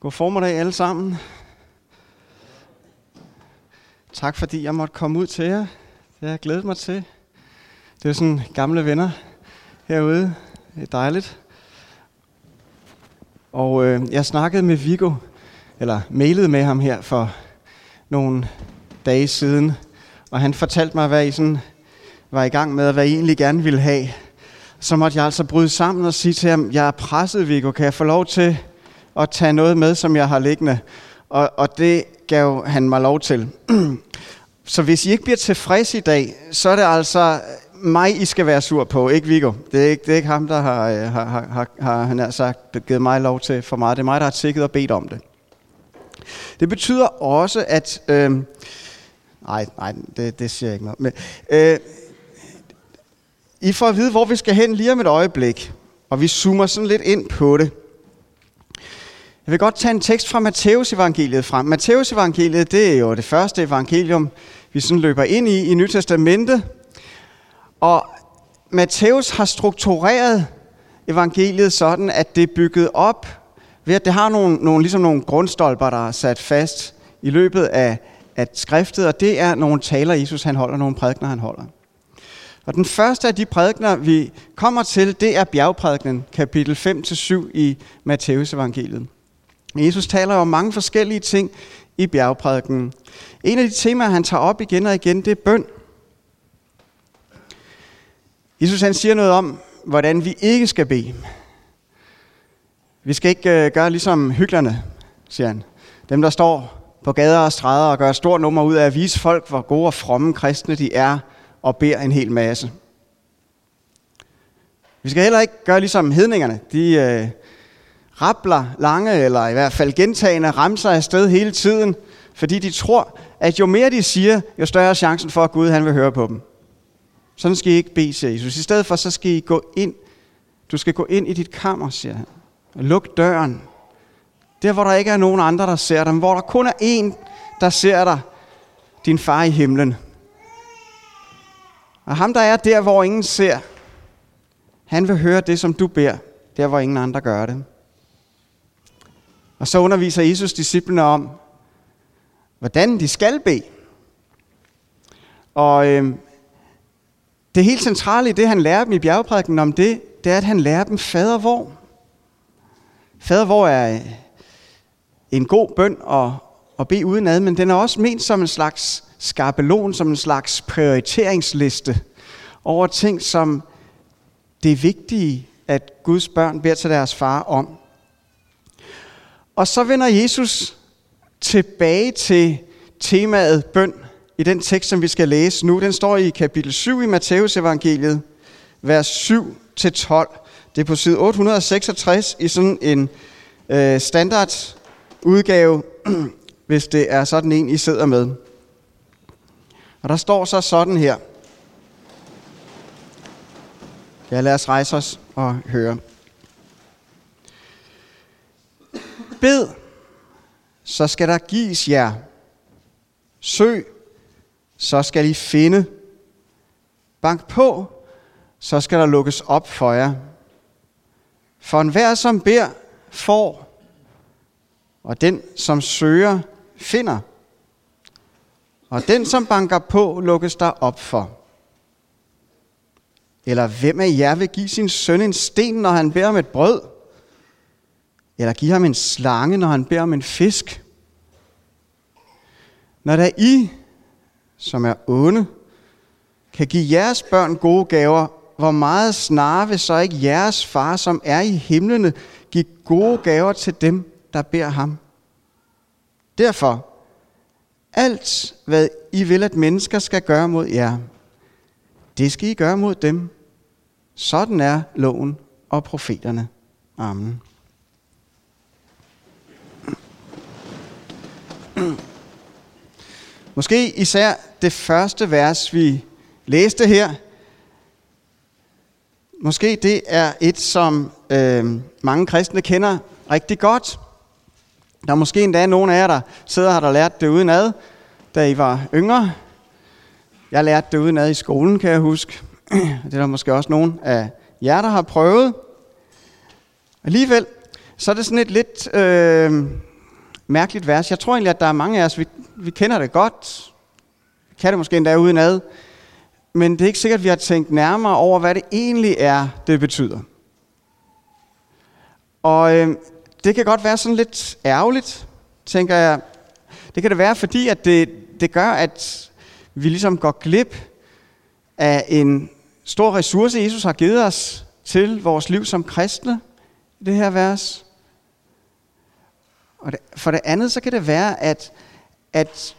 God formiddag alle sammen. Tak fordi jeg måtte komme ud til jer. Det har jeg glædet mig til. Det er sådan gamle venner herude. Det er dejligt. Og øh, jeg snakkede med Vigo, eller mailede med ham her for nogle dage siden. Og han fortalte mig, hvad I sådan var i gang med, og hvad I egentlig gerne ville have. Så måtte jeg altså bryde sammen og sige til ham, jeg er presset, Vigo. Kan jeg få lov til at tage noget med, som jeg har liggende. Og, og det gav han mig lov til. så hvis I ikke bliver tilfreds i dag, så er det altså mig, I skal være sur på, ikke Viggo. Det er ikke, det er ikke ham, der har, øh, har, har, har, har han har sagt, givet mig lov til for meget. Det er mig, der har tækket og bedt om det. Det betyder også, at... Øh, nej, nej, det, det siger jeg ikke noget. Men, øh, I får at vide, hvor vi skal hen lige om et øjeblik. Og vi zoomer sådan lidt ind på det. Jeg vil godt tage en tekst fra Matteus evangeliet frem. Matteus evangeliet, det er jo det første evangelium, vi sådan løber ind i i Nyt Testamente. Og Matteus har struktureret evangeliet sådan, at det er bygget op ved, at det har nogle, nogle, ligesom nogle grundstolper, der er sat fast i løbet af, af skriftet, og det er nogle taler, Jesus han holder, nogle prædikner, han holder. Og den første af de prædikner, vi kommer til, det er bjergprædiknen, kapitel 5-7 i Matteus evangeliet. Jesus taler om mange forskellige ting i bjergprædiken. En af de temaer, han tager op igen og igen, det er bøn. Jesus han siger noget om, hvordan vi ikke skal bede. Vi skal ikke øh, gøre ligesom hyklerne, siger han. Dem, der står på gader og stræder og gør et stort nummer ud af at vise folk, hvor gode og fromme kristne de er, og beder en hel masse. Vi skal heller ikke gøre ligesom hedningerne. De øh, rappler lange, eller i hvert fald gentagende, ramser afsted hele tiden, fordi de tror, at jo mere de siger, jo større er chancen for, at Gud han vil høre på dem. Sådan skal I ikke bede, siger Jesus. I stedet for, så skal I gå ind. Du skal gå ind i dit kammer, siger han. Og luk døren. Der, hvor der ikke er nogen andre, der ser dig, hvor der kun er en, der ser dig, din far i himlen. Og ham, der er der, hvor ingen ser, han vil høre det, som du beder, der hvor ingen andre gør det. Og så underviser Jesus disciplene om, hvordan de skal bede. Og øh, det helt centrale i det, han lærer dem i bjergprædiken om det, det er, at han lærer dem fader hvor. Fader hvor er øh, en god bøn at, at bede udenad, men den er også ment som en slags skabelon, som en slags prioriteringsliste over ting, som det er vigtige, at Guds børn beder til deres far om. Og så vender Jesus tilbage til temaet bøn i den tekst, som vi skal læse nu. Den står i kapitel 7 i Matteus evangeliet, vers 7-12. Det er på side 866 i sådan en øh, standard udgave, hvis det er sådan en, I sidder med. Og der står så sådan her. Ja, lad os rejse os og høre. Bed, så skal der gives jer. Søg, så skal I finde. Bank på, så skal der lukkes op for jer. For enhver, som beder, får, og den, som søger, finder. Og den, som banker på, lukkes der op for. Eller hvem af jer vil give sin søn en sten, når han beder om et brød? Eller give ham en slange, når han beder om en fisk? Når der I, som er onde, kan give jeres børn gode gaver, hvor meget snarere vil så ikke jeres far, som er i himlene, give gode gaver til dem, der beder ham? Derfor, alt hvad I vil, at mennesker skal gøre mod jer, det skal I gøre mod dem. Sådan er loven og profeterne. Amen. Måske især det første vers, vi læste her. Måske det er et, som øh, mange kristne kender rigtig godt. Der er måske endda nogen af jer, der sidder her, der lært det udenad, da I var yngre. Jeg lærte det udenad i skolen, kan jeg huske. Det er der måske også nogen af jer, der har prøvet. Alligevel, så er det sådan et lidt... Øh, mærkeligt vers. Jeg tror egentlig, at der er mange af os, vi, vi kender det godt. Vi kan det måske endda uden ad. Men det er ikke sikkert, at vi har tænkt nærmere over, hvad det egentlig er, det betyder. Og øh, det kan godt være sådan lidt ærgerligt, tænker jeg. Det kan det være, fordi at det, det gør, at vi ligesom går glip af en stor ressource, Jesus har givet os til vores liv som kristne i det her vers. Og det, for det andet, så kan det være, at, at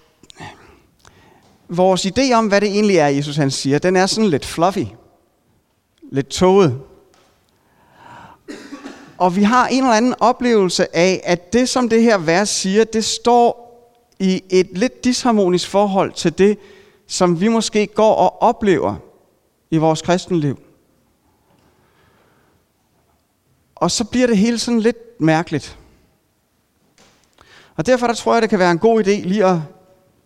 vores idé om, hvad det egentlig er, Jesus han siger, den er sådan lidt fluffy. Lidt tåget. Og vi har en eller anden oplevelse af, at det, som det her vers siger, det står i et lidt disharmonisk forhold til det, som vi måske går og oplever i vores kristenliv. Og så bliver det hele sådan lidt mærkeligt. Og derfor der tror jeg, det kan være en god idé lige at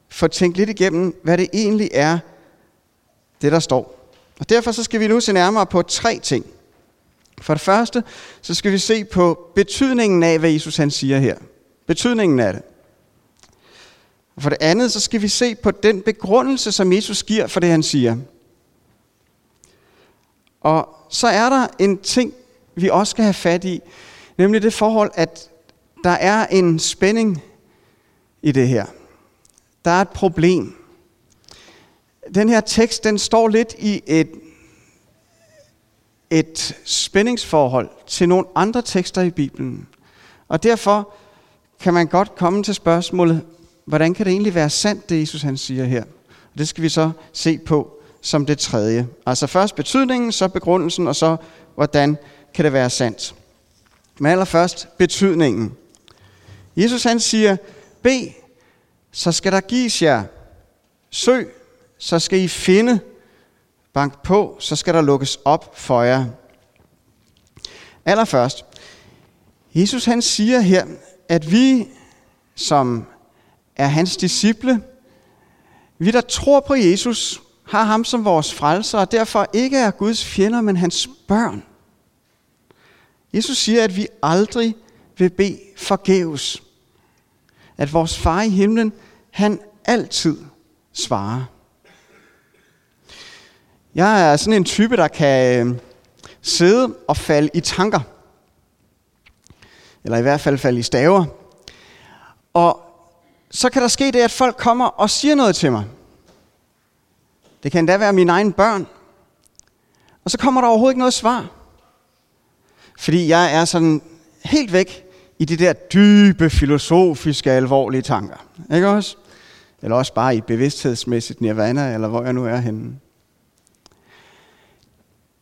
få tænkt lidt igennem, hvad det egentlig er, det der står. Og derfor så skal vi nu se nærmere på tre ting. For det første, så skal vi se på betydningen af, hvad Jesus han siger her. Betydningen af det. Og for det andet, så skal vi se på den begrundelse, som Jesus giver for det, han siger. Og så er der en ting, vi også skal have fat i, nemlig det forhold, at der er en spænding i det her. Der er et problem. Den her tekst, den står lidt i et, et spændingsforhold til nogle andre tekster i Bibelen. Og derfor kan man godt komme til spørgsmålet, hvordan kan det egentlig være sandt, det Jesus han siger her? Og det skal vi så se på som det tredje. Altså først betydningen, så begrundelsen, og så hvordan kan det være sandt. Men allerførst betydningen. Jesus han siger, bed, så skal der gives jer. Søg, så skal I finde. Bank på, så skal der lukkes op for jer. Allerførst, Jesus han siger her, at vi, som er hans disciple, vi der tror på Jesus, har ham som vores frelser, og derfor ikke er Guds fjender, men hans børn. Jesus siger, at vi aldrig vil bede forgæves. At vores far i himlen, han altid svarer. Jeg er sådan en type, der kan øh, sidde og falde i tanker. Eller i hvert fald falde i staver. Og så kan der ske det, at folk kommer og siger noget til mig. Det kan endda være mine egne børn. Og så kommer der overhovedet ikke noget svar. Fordi jeg er sådan helt væk i de der dybe, filosofiske, alvorlige tanker. Ikke også? Eller også bare i bevidsthedsmæssigt nirvana, eller hvor jeg nu er henne.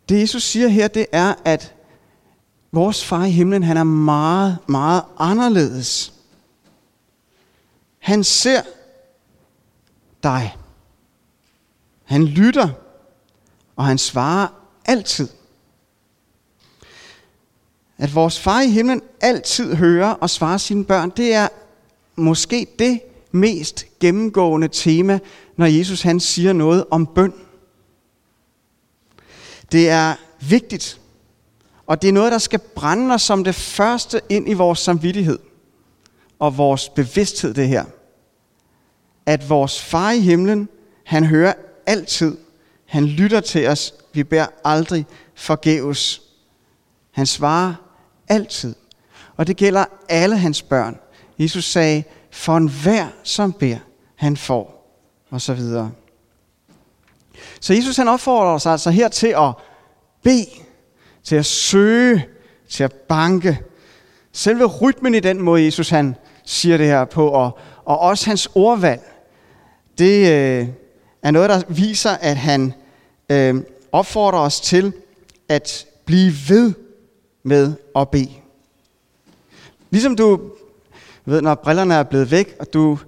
Det Jesus siger her, det er, at vores far i himlen, han er meget, meget anderledes. Han ser dig. Han lytter, og han svarer altid. At vores far i himlen altid hører og svarer sine børn, det er måske det mest gennemgående tema, når Jesus han siger noget om bøn. Det er vigtigt, og det er noget, der skal brænde os som det første ind i vores samvittighed og vores bevidsthed, det her. At vores far i himlen, han hører altid. Han lytter til os. Vi beder aldrig forgæves. Han svarer altid. Og det gælder alle hans børn. Jesus sagde, for enhver som beder, han får. Og så videre. Så Jesus han opfordrer os altså her til at bede, til at søge, til at banke. Selve rytmen i den måde, Jesus han siger det her på, og, og også hans ordvalg, det, øh, er noget, der viser, at han øh, opfordrer os til at blive ved med at bede. Ligesom du ved, når brillerne er blevet væk, og du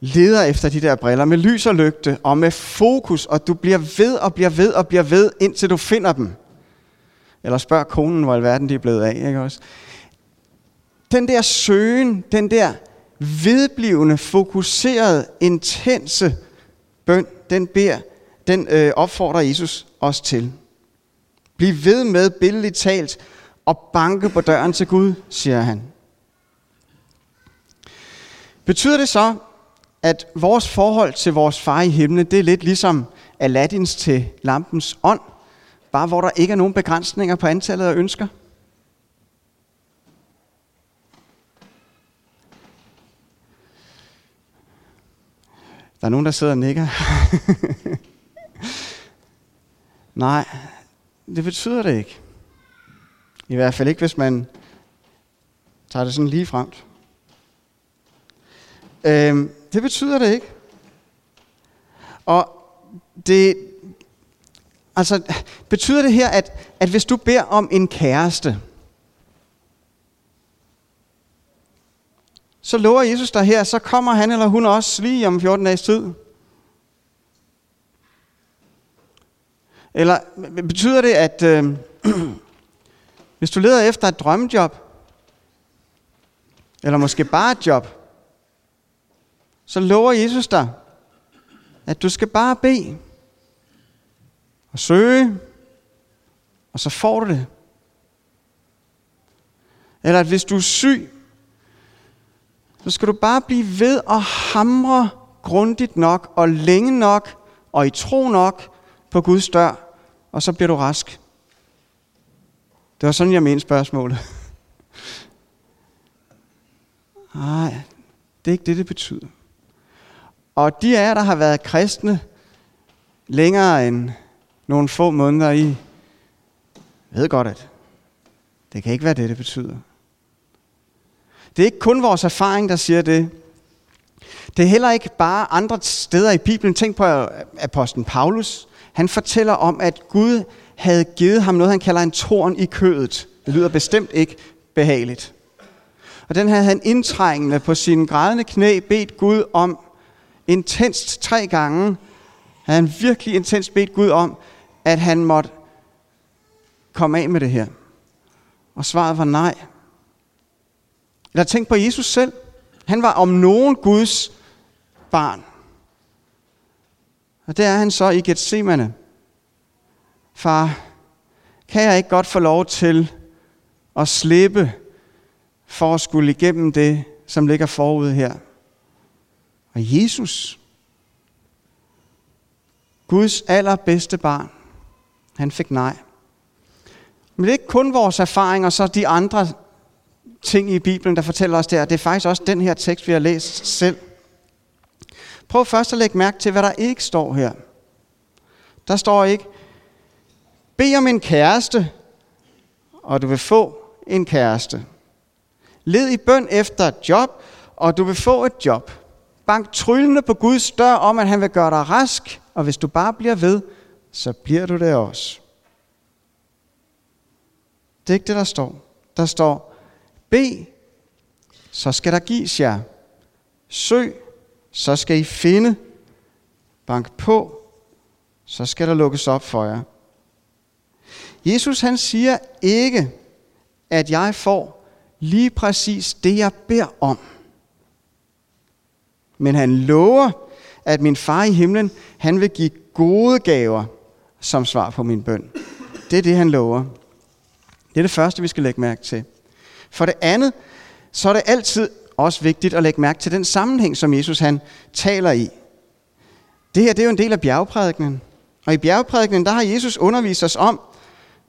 leder efter de der briller med lys og lygte, og med fokus, og du bliver ved og bliver ved og bliver ved, indtil du finder dem. Eller spørg konen, hvor alverden de er blevet af, ikke også? Den der søgen, den der vedblivende, fokuserede, intense bøn, den beder, den øh, opfordrer Jesus os til. Bliv ved med, billedligt talt, og banke på døren til Gud, siger han. Betyder det så, at vores forhold til vores far i himlen, det er lidt ligesom Aladdins til lampens ånd, bare hvor der ikke er nogen begrænsninger på antallet af ønsker? Der er nogen, der sidder og nikker. Nej, det betyder det ikke. I hvert fald ikke, hvis man tager det sådan lige frem. Øhm, det betyder det ikke. Og det, altså, betyder det her, at, at hvis du beder om en kæreste, så lover Jesus dig her, så kommer han eller hun også lige om 14 dages tid. Eller betyder det, at øh, hvis du leder efter et drømmejob, eller måske bare et job, så lover Jesus dig, at du skal bare bede og søge, og så får du det. Eller at hvis du er syg, så skal du bare blive ved at hamre grundigt nok og længe nok og i tro nok på Guds dør, og så bliver du rask. Det var sådan, jeg mente spørgsmålet. Nej, det er ikke det, det betyder. Og de af jer, der har været kristne længere end nogle få måneder i, ved godt, at det kan ikke være det, det betyder. Det er ikke kun vores erfaring, der siger det. Det er heller ikke bare andre steder i Bibelen. Tænk på apostlen Paulus. Han fortæller om, at Gud havde givet ham noget, han kalder en torn i kødet. Det lyder bestemt ikke behageligt. Og den havde han indtrængende på sine grædende knæ bedt Gud om intenst tre gange. Havde han virkelig intenst bedt Gud om, at han måtte komme af med det her. Og svaret var nej. Eller tænk på Jesus selv. Han var om nogen Guds barn. Og det er han så i Gethsemane. Far, kan jeg ikke godt få lov til at slippe for at skulle igennem det, som ligger forud her? Og Jesus, Guds allerbedste barn, han fik nej. Men det er ikke kun vores erfaringer, så de andre ting i Bibelen, der fortæller os det, det er faktisk også den her tekst, vi har læst selv. Prøv først at lægge mærke til, hvad der ikke står her. Der står ikke, bed om en kæreste, og du vil få en kæreste. Led i bøn efter et job, og du vil få et job. Bank tryllende på Guds dør om, at han vil gøre dig rask, og hvis du bare bliver ved, så bliver du det også. Det er ikke det, der står. Der står, B, så skal der gives jer. Søg, så skal I finde. Bank på, så skal der lukkes op for jer. Jesus han siger ikke, at jeg får lige præcis det, jeg beder om. Men han lover, at min far i himlen, han vil give gode gaver som svar på min bøn. Det er det, han lover. Det er det første, vi skal lægge mærke til. For det andet, så er det altid også vigtigt at lægge mærke til den sammenhæng, som Jesus han taler i. Det her det er jo en del af bjergprædikenen. Og i bjergprædikenen, der har Jesus undervist os om,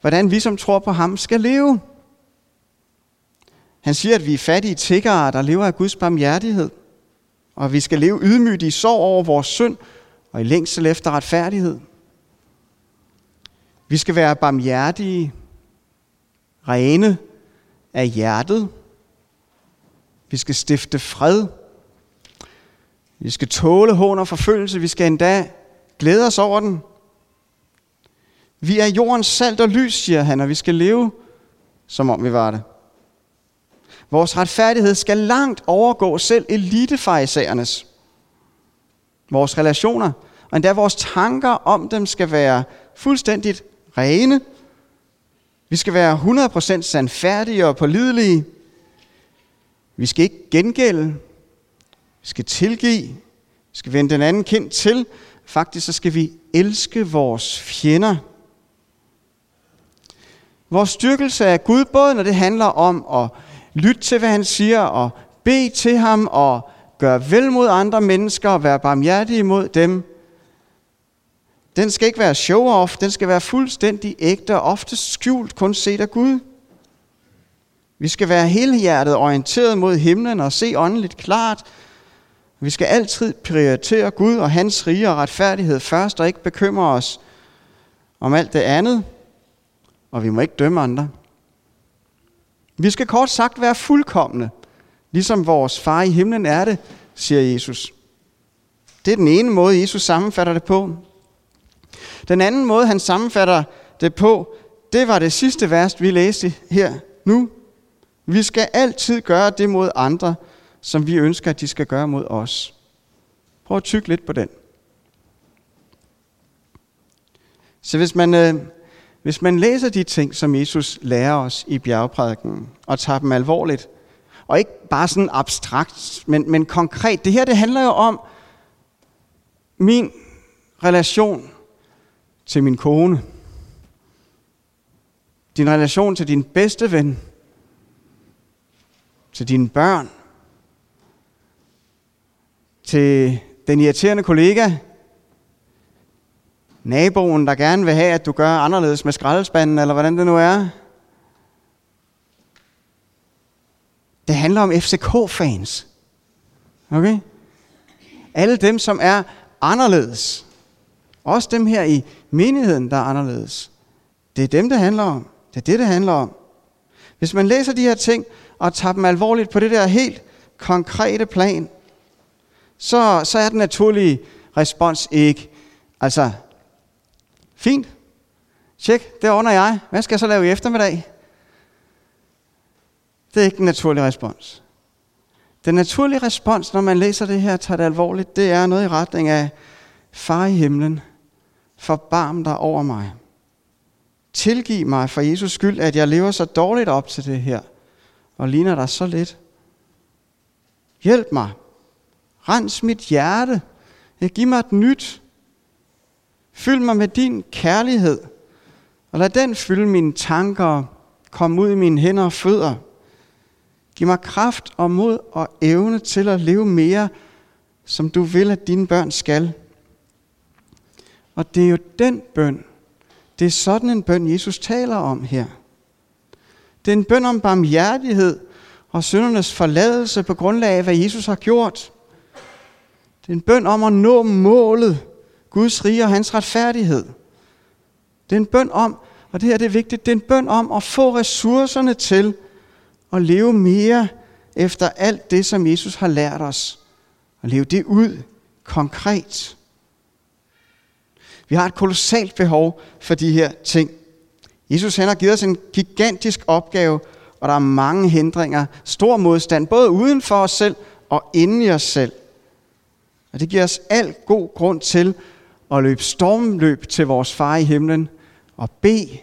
hvordan vi som tror på ham skal leve. Han siger, at vi er fattige tiggere, der lever af Guds barmhjertighed. Og vi skal leve ydmygt i sorg over vores synd og i længsel efter retfærdighed. Vi skal være barmhjertige, rene af hjertet. Vi skal stifte fred. Vi skal tåle hån og forfølgelse. Vi skal endda glæde os over den. Vi er jordens salt og lys, siger han, og vi skal leve, som om vi var det. Vores retfærdighed skal langt overgå selv elitefariserernes. Vores relationer, og endda vores tanker om dem, skal være fuldstændigt rene. Vi skal være 100% sandfærdige og pålidelige. Vi skal ikke gengælde. Vi skal tilgive. Vi skal vende den anden kind til. Faktisk så skal vi elske vores fjender. Vores styrkelse af Gud, både når det handler om at lytte til, hvad han siger, og bede til ham, og gøre vel mod andre mennesker og være barmhjertig mod dem, den skal ikke være show-off, den skal være fuldstændig ægte og ofte skjult, kun set af Gud. Vi skal være helhjertet orienteret mod himlen og se åndeligt klart. Vi skal altid prioritere Gud og hans rige og retfærdighed først og ikke bekymre os om alt det andet. Og vi må ikke dømme andre. Vi skal kort sagt være fuldkommende, ligesom vores far i himlen er det, siger Jesus. Det er den ene måde, Jesus sammenfatter det på. Den anden måde, han sammenfatter det på, det var det sidste vers, vi læste her nu. Vi skal altid gøre det mod andre, som vi ønsker, at de skal gøre mod os. Prøv at tykke lidt på den. Så hvis man, øh, hvis man læser de ting, som Jesus lærer os i bjergprædiken, og tager dem alvorligt, og ikke bare sådan abstrakt, men, men konkret. Det her det handler jo om min relation til min kone. Din relation til din bedste ven. Til dine børn. Til den irriterende kollega. Naboen, der gerne vil have, at du gør anderledes med skraldespanden, eller hvordan det nu er. Det handler om FCK-fans. Okay? Alle dem, som er anderledes. Også dem her i menigheden, der er anderledes. Det er dem, det handler om. Det er det, det handler om. Hvis man læser de her ting og tager dem alvorligt på det der helt konkrete plan, så, så er den naturlige respons ikke, altså, fint, tjek, det ordner jeg. Hvad skal jeg så lave i eftermiddag? Det er ikke den naturlige respons. Den naturlige respons, når man læser det her og tager det alvorligt, det er noget i retning af, Far i himlen, forbarm dig over mig. Tilgiv mig for Jesus skyld, at jeg lever så dårligt op til det her, og ligner dig så lidt. Hjælp mig. Rens mit hjerte. Giv mig et nyt. Fyld mig med din kærlighed, og lad den fylde mine tanker og komme ud i mine hænder og fødder. Giv mig kraft og mod og evne til at leve mere, som du vil, at dine børn skal. Og det er jo den bøn, det er sådan en bøn, Jesus taler om her. Det er en bøn om barmhjertighed og syndernes forladelse på grundlag af, hvad Jesus har gjort. Det er en bøn om at nå målet, Guds rige og hans retfærdighed. Det er en bøn om, og det her det er vigtigt, det er en bøn om at få ressourcerne til at leve mere efter alt det, som Jesus har lært os. Og leve det ud konkret. Vi har et kolossalt behov for de her ting. Jesus han har givet os en gigantisk opgave, og der er mange hindringer, stor modstand, både uden for os selv og inden i os selv. Og det giver os al god grund til at løbe stormløb til vores far i himlen, og bede,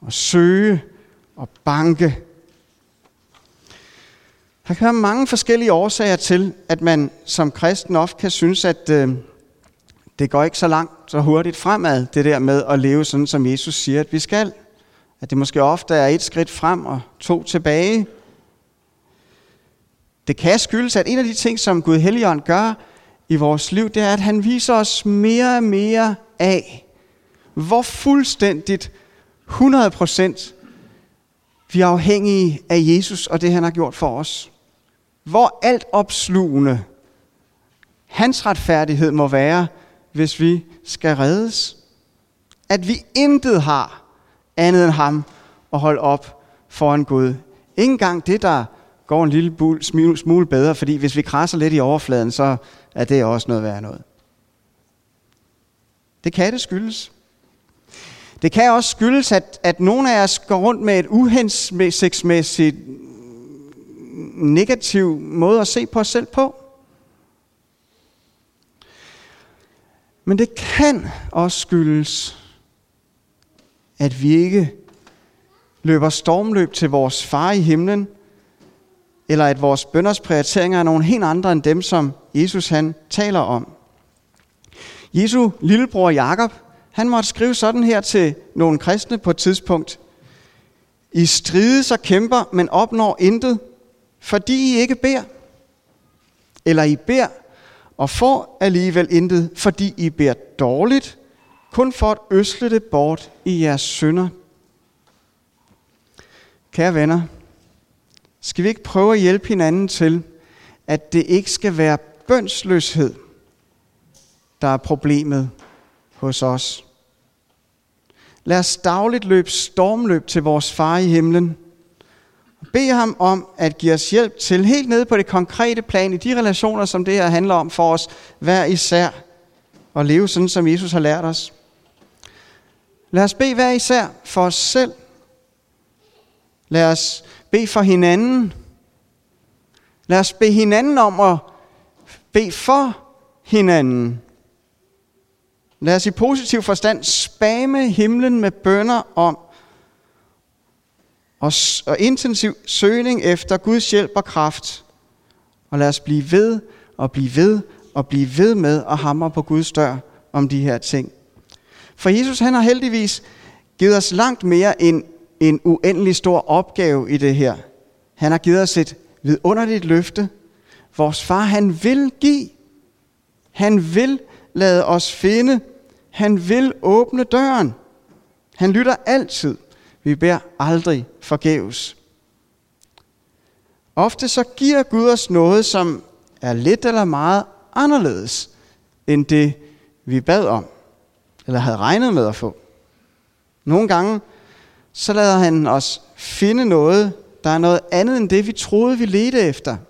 og søge, og banke. Der kan være mange forskellige årsager til, at man som kristen ofte kan synes, at øh, det går ikke så langt, så hurtigt fremad, det der med at leve sådan, som Jesus siger, at vi skal. At det måske ofte er et skridt frem og to tilbage. Det kan skyldes, at en af de ting, som Gud Helligånd gør i vores liv, det er, at han viser os mere og mere af, hvor fuldstændigt 100% vi er afhængige af Jesus og det, han har gjort for os. Hvor alt opslugende hans retfærdighed må være, hvis vi skal reddes. At vi intet har andet end ham at holde op foran Gud. Ingen gang det, der går en lille smule bedre, fordi hvis vi krasser lidt i overfladen, så er det også noget værd noget. Det kan det skyldes. Det kan også skyldes, at, at nogle af os går rundt med et uhensigtsmæssigt negativ måde at se på os selv på. Men det kan også skyldes, at vi ikke løber stormløb til vores far i himlen, eller at vores bønders prioriteringer er nogle helt andre end dem, som Jesus han taler om. Jesu lillebror Jakob, han måtte skrive sådan her til nogle kristne på et tidspunkt. I strides og kæmper, men opnår intet, fordi I ikke beder. Eller I beder og får alligevel intet, fordi I beder dårligt, kun for at øsle det bort i jeres synder. Kære venner, skal vi ikke prøve at hjælpe hinanden til, at det ikke skal være bønsløshed, der er problemet hos os. Lad os dagligt løbe stormløb til vores far i himlen. Bed ham om at give os hjælp til helt nede på det konkrete plan i de relationer, som det her handler om for os hver især. Og leve sådan, som Jesus har lært os. Lad os bede hver især for os selv. Lad os bede for hinanden. Lad os bede hinanden om at bede for hinanden. Lad os i positiv forstand spamme himlen med bønder om og, og intensiv søgning efter Guds hjælp og kraft. Og lad os blive ved og blive ved og blive ved med at hamre på Guds dør om de her ting. For Jesus han har heldigvis givet os langt mere end en uendelig stor opgave i det her. Han har givet os et vidunderligt løfte. Vores far han vil give. Han vil lade os finde han vil åbne døren. Han lytter altid. Vi beder aldrig forgæves. Ofte så giver Gud os noget, som er lidt eller meget anderledes end det, vi bad om, eller havde regnet med at få. Nogle gange, så lader han os finde noget, der er noget andet end det, vi troede, vi ledte efter –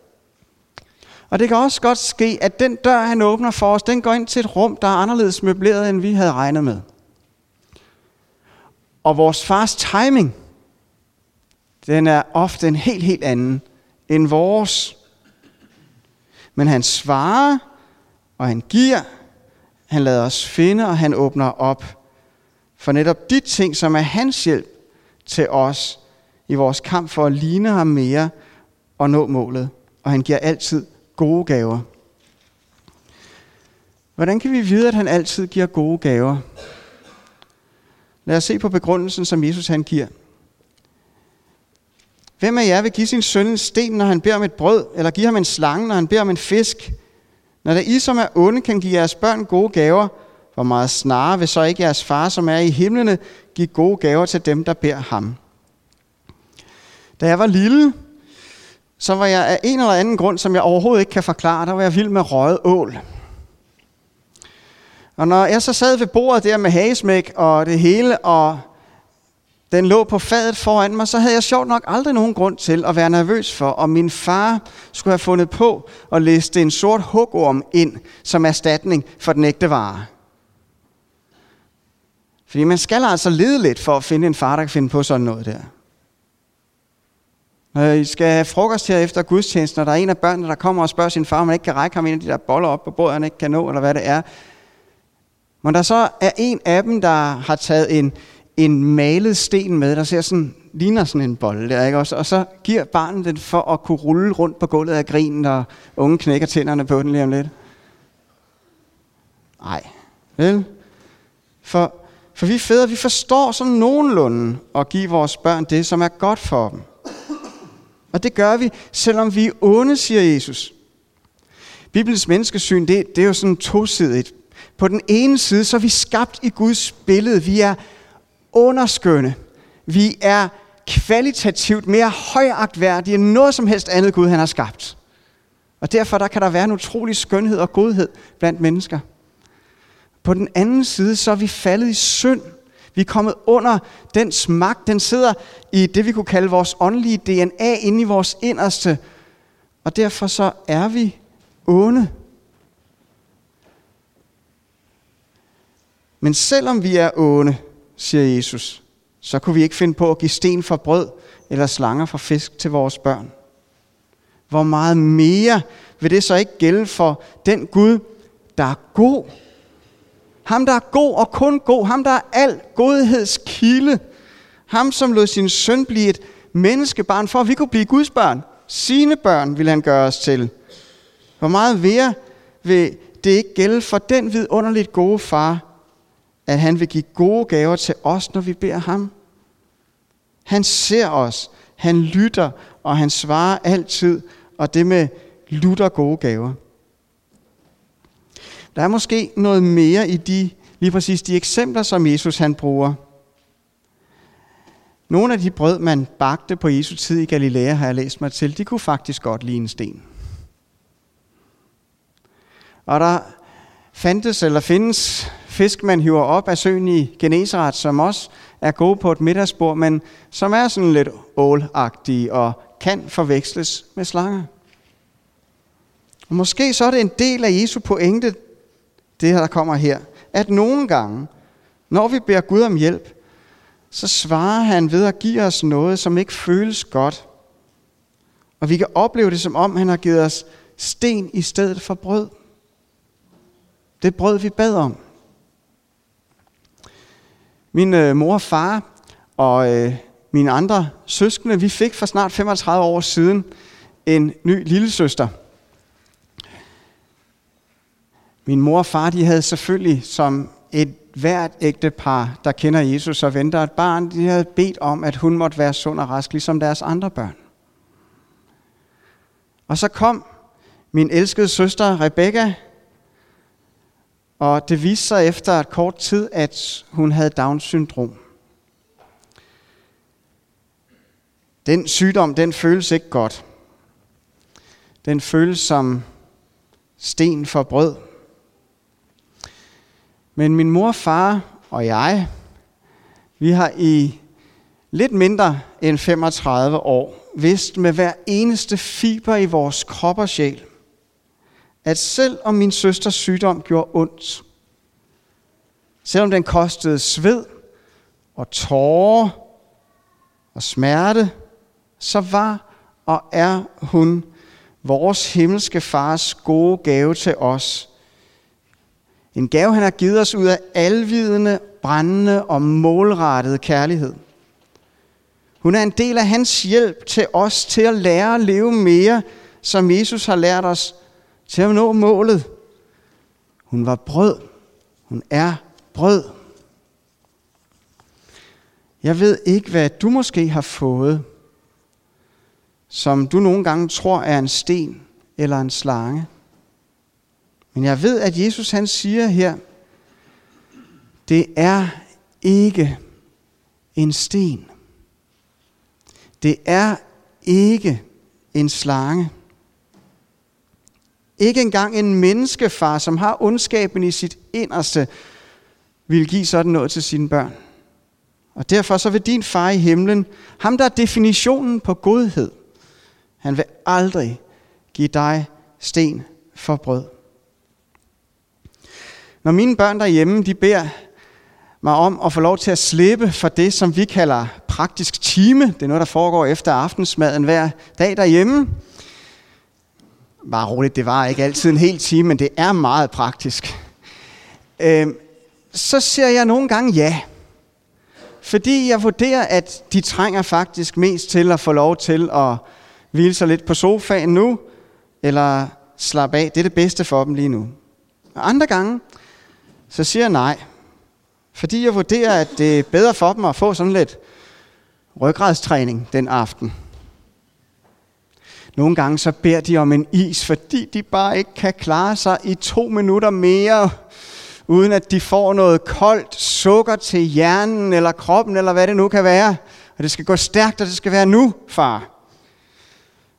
og det kan også godt ske, at den dør, han åbner for os, den går ind til et rum, der er anderledes møbleret, end vi havde regnet med. Og vores fars timing, den er ofte en helt, helt anden end vores. Men han svarer, og han giver, han lader os finde, og han åbner op for netop de ting, som er hans hjælp til os i vores kamp for at ligne ham mere og nå målet. Og han giver altid gode gaver. Hvordan kan vi vide, at han altid giver gode gaver? Lad os se på begrundelsen, som Jesus han giver. Hvem af jer vil give sin søn en sten, når han beder om et brød, eller give ham en slange, når han beder om en fisk? Når der I, som er onde, kan give jeres børn gode gaver, hvor meget snarere vil så ikke jeres far, som er i himlene, give gode gaver til dem, der beder ham. Da jeg var lille, så var jeg af en eller anden grund, som jeg overhovedet ikke kan forklare, der var jeg vild med røget ål. Og når jeg så sad ved bordet der med hagesmæk og det hele, og den lå på fadet foran mig, så havde jeg sjovt nok aldrig nogen grund til at være nervøs for, om min far skulle have fundet på at læse en sort hugorm ind som erstatning for den ægte vare. Fordi man skal altså lede lidt for at finde en far, der kan finde på sådan noget der. Når I skal have frokost her efter gudstjenesten, og der er en af børnene, der kommer og spørger sin far, om han ikke kan række ham en af de der boller op på bordet, han ikke kan nå, eller hvad det er. Men der så er en af dem, der har taget en, en malet sten med, der ser sådan, ligner sådan en bolle der, ikke? Også, og så giver barnet den for at kunne rulle rundt på gulvet af grinen, og unge knækker tænderne på den lige om lidt. Nej, vel? For, for vi fædre, vi forstår sådan nogenlunde at give vores børn det, som er godt for dem. Og det gør vi, selvom vi er onde, siger Jesus. Bibelens menneskesyn, det, det er jo sådan tosidigt. På den ene side, så er vi skabt i Guds billede. Vi er underskønne. Vi er kvalitativt mere højagtværdige end noget som helst andet Gud, han har skabt. Og derfor der kan der være en utrolig skønhed og godhed blandt mennesker. På den anden side, så er vi faldet i synd. Vi er kommet under dens magt. Den sidder i det, vi kunne kalde vores åndelige DNA inde i vores inderste. Og derfor så er vi onde. Men selvom vi er onde, siger Jesus, så kunne vi ikke finde på at give sten for brød eller slanger for fisk til vores børn. Hvor meget mere vil det så ikke gælde for den Gud, der er god ham, der er god og kun god. Ham, der er al godheds kilde. Ham, som lod sin søn blive et menneskebarn, for at vi kunne blive Guds børn. Sine børn vil han gøre os til. Hvor meget mere vil det ikke gælde for den vidunderligt gode far, at han vil give gode gaver til os, når vi beder ham. Han ser os, han lytter, og han svarer altid. Og det med lutter gode gaver. Der er måske noget mere i de, lige præcis de eksempler, som Jesus han bruger. Nogle af de brød, man bagte på Jesu tid i Galilea, har jeg læst mig til, de kunne faktisk godt ligne en sten. Og der fandtes eller findes fisk, man hiver op af søen i Genesaret, som også er gode på et middagsbord, men som er sådan lidt ålagtige og kan forveksles med slanger. Og måske så er det en del af Jesu pointe, det her, der kommer her, at nogle gange, når vi beder Gud om hjælp, så svarer han ved at give os noget, som ikke føles godt. Og vi kan opleve det, som om han har givet os sten i stedet for brød. Det brød, vi bad om. Min øh, mor og far og øh, mine andre søskende, vi fik for snart 35 år siden en ny lillesøster. Min mor og far, de havde selvfølgelig som et hvert ægtepar, der kender Jesus og venter et barn, de havde bedt om, at hun måtte være sund og rask, ligesom deres andre børn. Og så kom min elskede søster Rebecca, og det viste sig efter et kort tid, at hun havde Down-syndrom. Den sygdom, den føles ikke godt. Den føles som sten for brød. Men min mor, far og jeg, vi har i lidt mindre end 35 år vidst med hver eneste fiber i vores krop og sjæl, at selv om min søsters sygdom gjorde ondt, selvom den kostede sved og tårer og smerte, så var og er hun vores himmelske fars gode gave til os. En gave, han har givet os ud af alvidende, brændende og målrettet kærlighed. Hun er en del af hans hjælp til os til at lære at leve mere, som Jesus har lært os til at nå målet. Hun var brød. Hun er brød. Jeg ved ikke, hvad du måske har fået, som du nogle gange tror er en sten eller en slange. Men jeg ved, at Jesus han siger her, det er ikke en sten. Det er ikke en slange. Ikke engang en menneskefar, som har ondskaben i sit inderste, vil give sådan noget til sine børn. Og derfor så vil din far i himlen, ham der er definitionen på godhed, han vil aldrig give dig sten for brød. Når mine børn derhjemme, de beder mig om at få lov til at slippe for det, som vi kalder praktisk time. Det er noget, der foregår efter aftensmaden hver dag derhjemme. Bare roligt, det var ikke altid en hel time, men det er meget praktisk. Øh, så siger jeg nogle gange ja. Fordi jeg vurderer, at de trænger faktisk mest til at få lov til at hvile sig lidt på sofaen nu, eller slappe af. Det er det bedste for dem lige nu. Og andre gange, så siger jeg nej. Fordi jeg vurderer, at det er bedre for dem at få sådan lidt ryggradstræning den aften. Nogle gange så beder de om en is, fordi de bare ikke kan klare sig i to minutter mere, uden at de får noget koldt sukker til hjernen eller kroppen, eller hvad det nu kan være. Og det skal gå stærkt, og det skal være nu, far.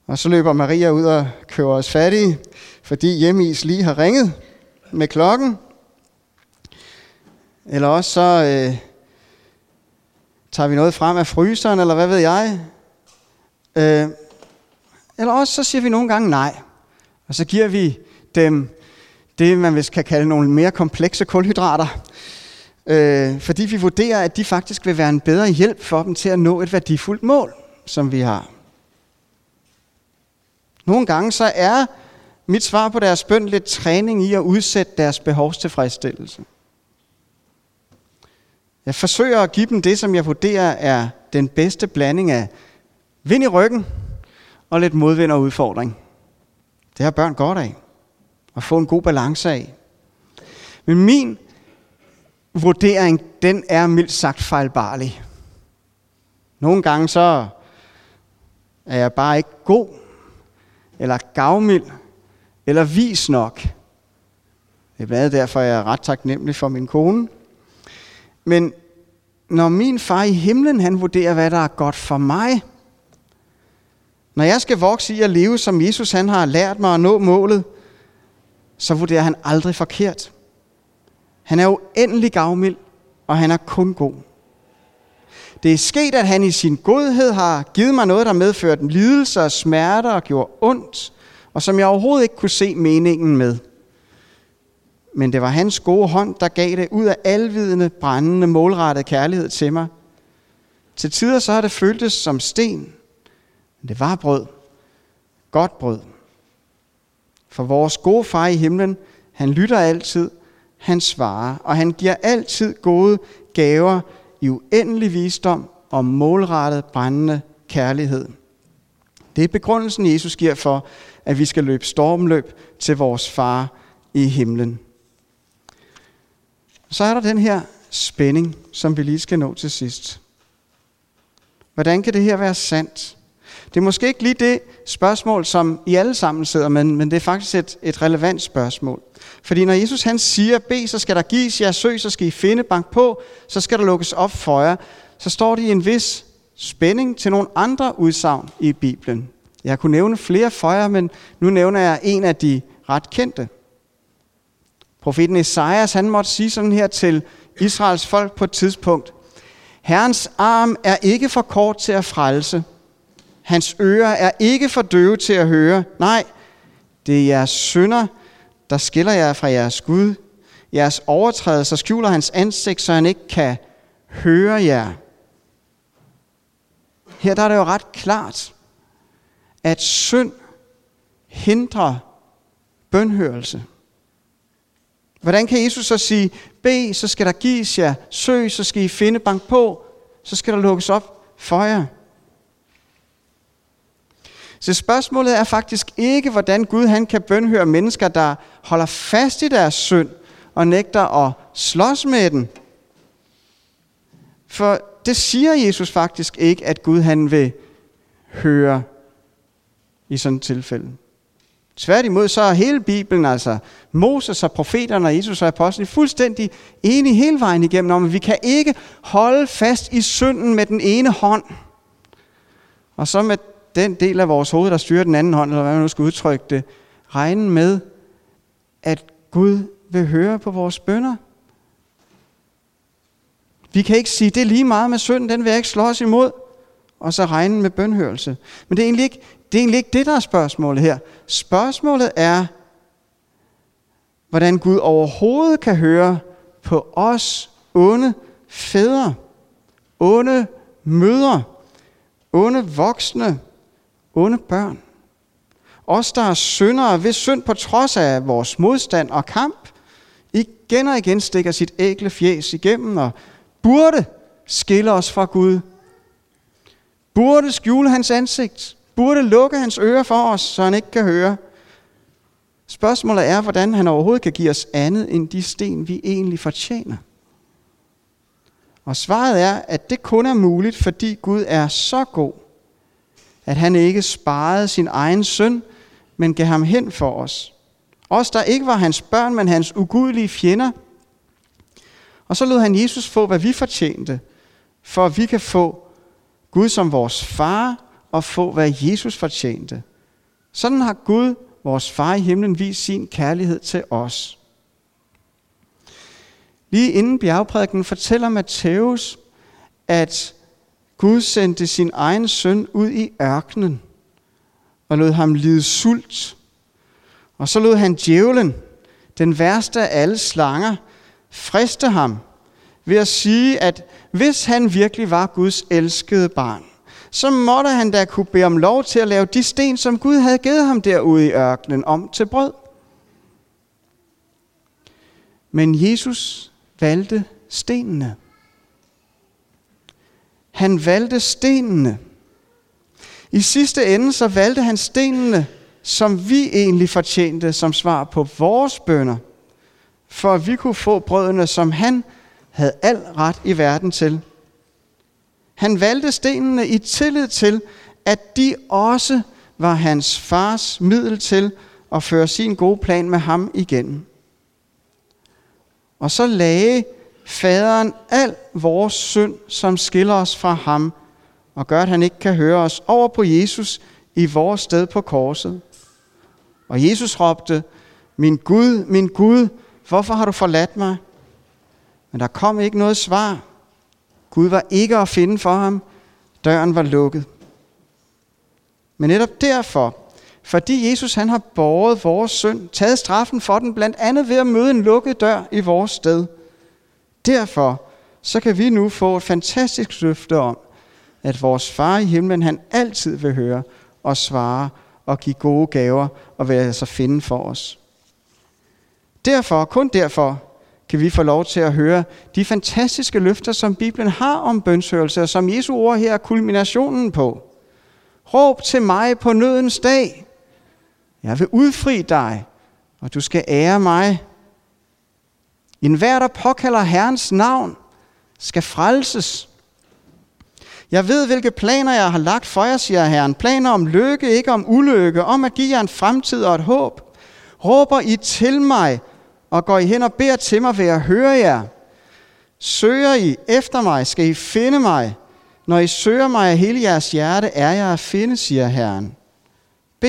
Og så løber Maria ud og kører os fattige, fordi hjemmeis lige har ringet med klokken. Eller også så øh, tager vi noget frem af fryseren, eller hvad ved jeg. Øh, eller også så siger vi nogle gange nej. Og så giver vi dem det, man vist kan kalde nogle mere komplekse kulhydrater. Øh, fordi vi vurderer, at de faktisk vil være en bedre hjælp for dem til at nå et værdifuldt mål, som vi har. Nogle gange så er mit svar på deres bøn lidt træning i at udsætte deres behovstilfredsstillelse. Jeg forsøger at give dem det, som jeg vurderer er den bedste blanding af vind i ryggen og lidt modvind og udfordring. Det har børn godt af. At få en god balance af. Men min vurdering, den er mildt sagt fejlbarlig. Nogle gange så er jeg bare ikke god eller gavmild, eller vis nok. Det er blandt derfor, jeg er ret taknemmelig for min kone. Men når min far i himlen, han vurderer, hvad der er godt for mig, når jeg skal vokse i at leve, som Jesus han har lært mig at nå målet, så vurderer han aldrig forkert. Han er uendelig gavmild, og han er kun god. Det er sket, at han i sin godhed har givet mig noget, der medførte lidelse og smerter og gjorde ondt, og som jeg overhovedet ikke kunne se meningen med. Men det var hans gode hånd, der gav det ud af alvidende, brændende, målrettet kærlighed til mig. Til tider så har det føltes som sten, men det var brød. Godt brød. For vores gode far i himlen, han lytter altid, han svarer, og han giver altid gode gaver i uendelig visdom og målrettet brændende kærlighed. Det er begrundelsen, Jesus giver for, at vi skal løbe stormløb til vores far i himlen. Så er der den her spænding, som vi lige skal nå til sidst. Hvordan kan det her være sandt? Det er måske ikke lige det spørgsmål, som I alle sammen sidder med, men det er faktisk et, et relevant spørgsmål. Fordi når Jesus han siger, bed, så skal der gives jer, søg, så skal I finde, bank på, så skal der lukkes op for jer, så står det i en vis spænding til nogle andre udsagn i Bibelen. Jeg kunne nævne flere for jer, men nu nævner jeg en af de ret kendte. Profeten Esajas, han måtte sige sådan her til Israels folk på et tidspunkt. Herrens arm er ikke for kort til at frelse. Hans ører er ikke for døve til at høre. Nej, det er jeres synder, der skiller jer fra jeres Gud. Jeres overtrædelser skjuler hans ansigt, så han ikke kan høre jer. Her der er det jo ret klart, at synd hindrer bønhørelse. Hvordan kan Jesus så sige, bed, så skal der gives jer, søg, så skal I finde, bank på, så skal der lukkes op for jer. Så spørgsmålet er faktisk ikke, hvordan Gud han kan bønhøre mennesker, der holder fast i deres synd og nægter at slås med den. For det siger Jesus faktisk ikke, at Gud han vil høre i sådan et tilfælde. Tværtimod så er hele Bibelen, altså Moses og profeterne og Jesus og apostlene, fuldstændig enige hele vejen igennem om, at vi kan ikke holde fast i synden med den ene hånd, og så med den del af vores hoved, der styrer den anden hånd, eller hvad man nu skal udtrykke det, regne med, at Gud vil høre på vores bønder. Vi kan ikke sige, det er lige meget med synden, den vil jeg ikke slås imod, og så regne med bønhørelse. Men det er egentlig ikke det, er egentlig ikke det der er spørgsmålet her. Spørgsmålet er, hvordan Gud overhovedet kan høre på os onde fædre, onde mødre, onde voksne, onde børn. Os, der er syndere, hvis synd på trods af vores modstand og kamp, igen og igen stikker sit ægle fjes igennem og burde skille os fra Gud. Burde skjule hans ansigt. Burde lukke hans ører for os, så han ikke kan høre. Spørgsmålet er, hvordan han overhovedet kan give os andet end de sten, vi egentlig fortjener. Og svaret er, at det kun er muligt, fordi Gud er så god, at han ikke sparede sin egen søn, men gav ham hen for os. Os, der ikke var hans børn, men hans ugudelige fjender. Og så lod han Jesus få, hvad vi fortjente, for at vi kan få Gud som vores far og få, hvad Jesus fortjente. Sådan har Gud, vores far i himlen, vist sin kærlighed til os. Lige inden bjergprædiken fortæller Matthæus, at Gud sendte sin egen søn ud i ørkenen og lod ham lide sult. Og så lod han djævlen, den værste af alle slanger, friste ham ved at sige, at hvis han virkelig var Guds elskede barn, så måtte han da kunne bede om lov til at lave de sten, som Gud havde givet ham derude i ørkenen, om til brød. Men Jesus valgte stenene. Han valgte stenene. I sidste ende så valgte han stenene, som vi egentlig fortjente som svar på vores bønder, for at vi kunne få brødene, som han havde al ret i verden til. Han valgte stenene i tillid til, at de også var hans fars middel til at føre sin gode plan med ham igennem. Og så lagde faderen al vores synd, som skiller os fra ham, og gør, at han ikke kan høre os, over på Jesus i vores sted på korset. Og Jesus råbte, min Gud, min Gud, hvorfor har du forladt mig? Men der kom ikke noget svar. Gud var ikke at finde for ham. Døren var lukket. Men netop derfor, fordi Jesus han har båret vores synd, taget straffen for den, blandt andet ved at møde en lukket dør i vores sted. Derfor så kan vi nu få et fantastisk løfte om, at vores far i himlen, han altid vil høre og svare og give gode gaver og vil altså finde for os. Derfor, kun derfor, kan vi få lov til at høre de fantastiske løfter, som Bibelen har om bønshørelse, og som Jesu ord her er kulminationen på. Råb til mig på nødens dag. Jeg vil udfri dig, og du skal ære mig. En hver, der påkalder Herrens navn, skal frelses. Jeg ved, hvilke planer jeg har lagt for jer, siger Herren. Planer om lykke, ikke om ulykke, om at give jer en fremtid og et håb. Råber I til mig, og går I hen og beder til mig, vil jeg høre jer. Søger I efter mig, skal I finde mig. Når I søger mig af hele jeres hjerte, er jeg at finde, siger Herren. B,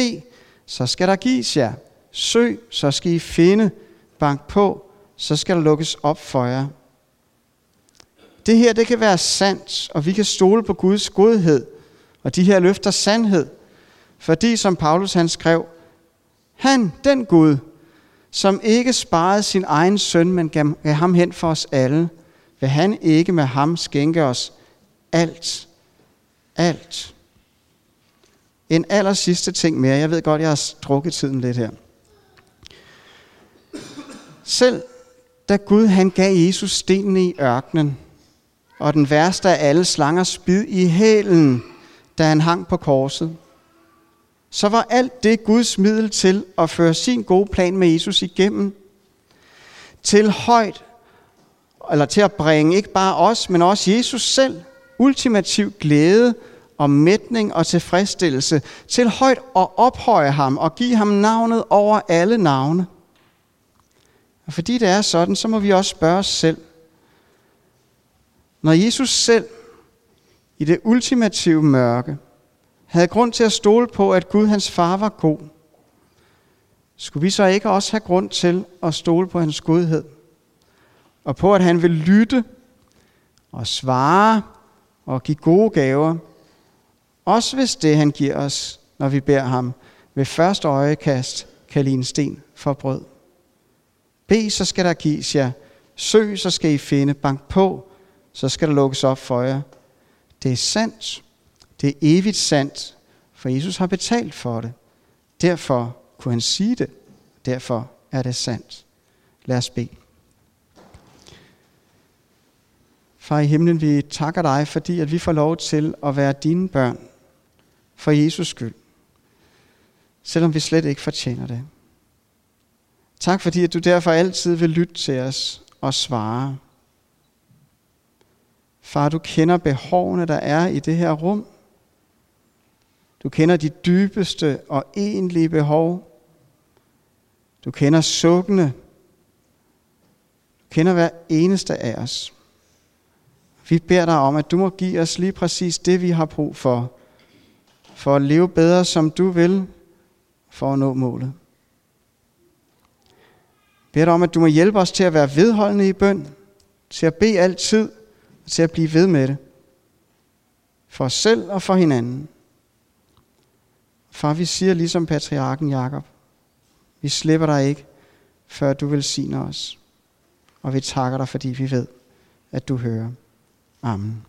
så skal der gives jer. Søg, så skal I finde. Bank på, så skal der lukkes op for jer. Det her, det kan være sandt, og vi kan stole på Guds godhed, og de her løfter sandhed. Fordi, som Paulus han skrev, han, den Gud, som ikke sparede sin egen søn, men gav ham hen for os alle, vil han ikke med ham skænke os alt. Alt. En aller sidste ting mere. Jeg ved godt, jeg har strukket tiden lidt her. Selv da Gud han gav Jesus stenen i ørkenen, og den værste af alle slanger spid i hælen, da han hang på korset, så var alt det Guds middel til at føre sin gode plan med Jesus igennem. Til højt, eller til at bringe ikke bare os, men også Jesus selv, ultimativ glæde og mætning og tilfredsstillelse, til højt at ophøje ham og give ham navnet over alle navne. Og fordi det er sådan, så må vi også spørge os selv. Når Jesus selv i det ultimative mørke, havde grund til at stole på, at Gud, hans far, var god, skulle vi så ikke også have grund til at stole på hans godhed? Og på, at han vil lytte og svare og give gode gaver, også hvis det, han giver os, når vi beder ham, ved første øjekast kan lide en sten for brød. Be, så skal der gives jer. Søg, så skal I finde. Bank på, så skal der lukkes op for jer. Det er sandt. Det er evigt sandt, for Jesus har betalt for det. Derfor kunne han sige det. Derfor er det sandt. Lad os bede. Far i himlen, vi takker dig, fordi at vi får lov til at være dine børn for Jesus skyld. Selvom vi slet ikke fortjener det. Tak fordi at du derfor altid vil lytte til os og svare. Far, du kender behovene, der er i det her rum. Du kender de dybeste og egentlige behov. Du kender sukkene. Du kender hver eneste af os. Vi beder dig om, at du må give os lige præcis det, vi har brug for, for at leve bedre, som du vil, for at nå målet. Jeg beder dig om, at du må hjælpe os til at være vedholdende i bøn, til at bede altid, og til at blive ved med det. For os selv og for hinanden. Far, vi siger ligesom patriarken Jakob, vi slipper dig ikke, før du velsigner os. Og vi takker dig, fordi vi ved, at du hører. Amen.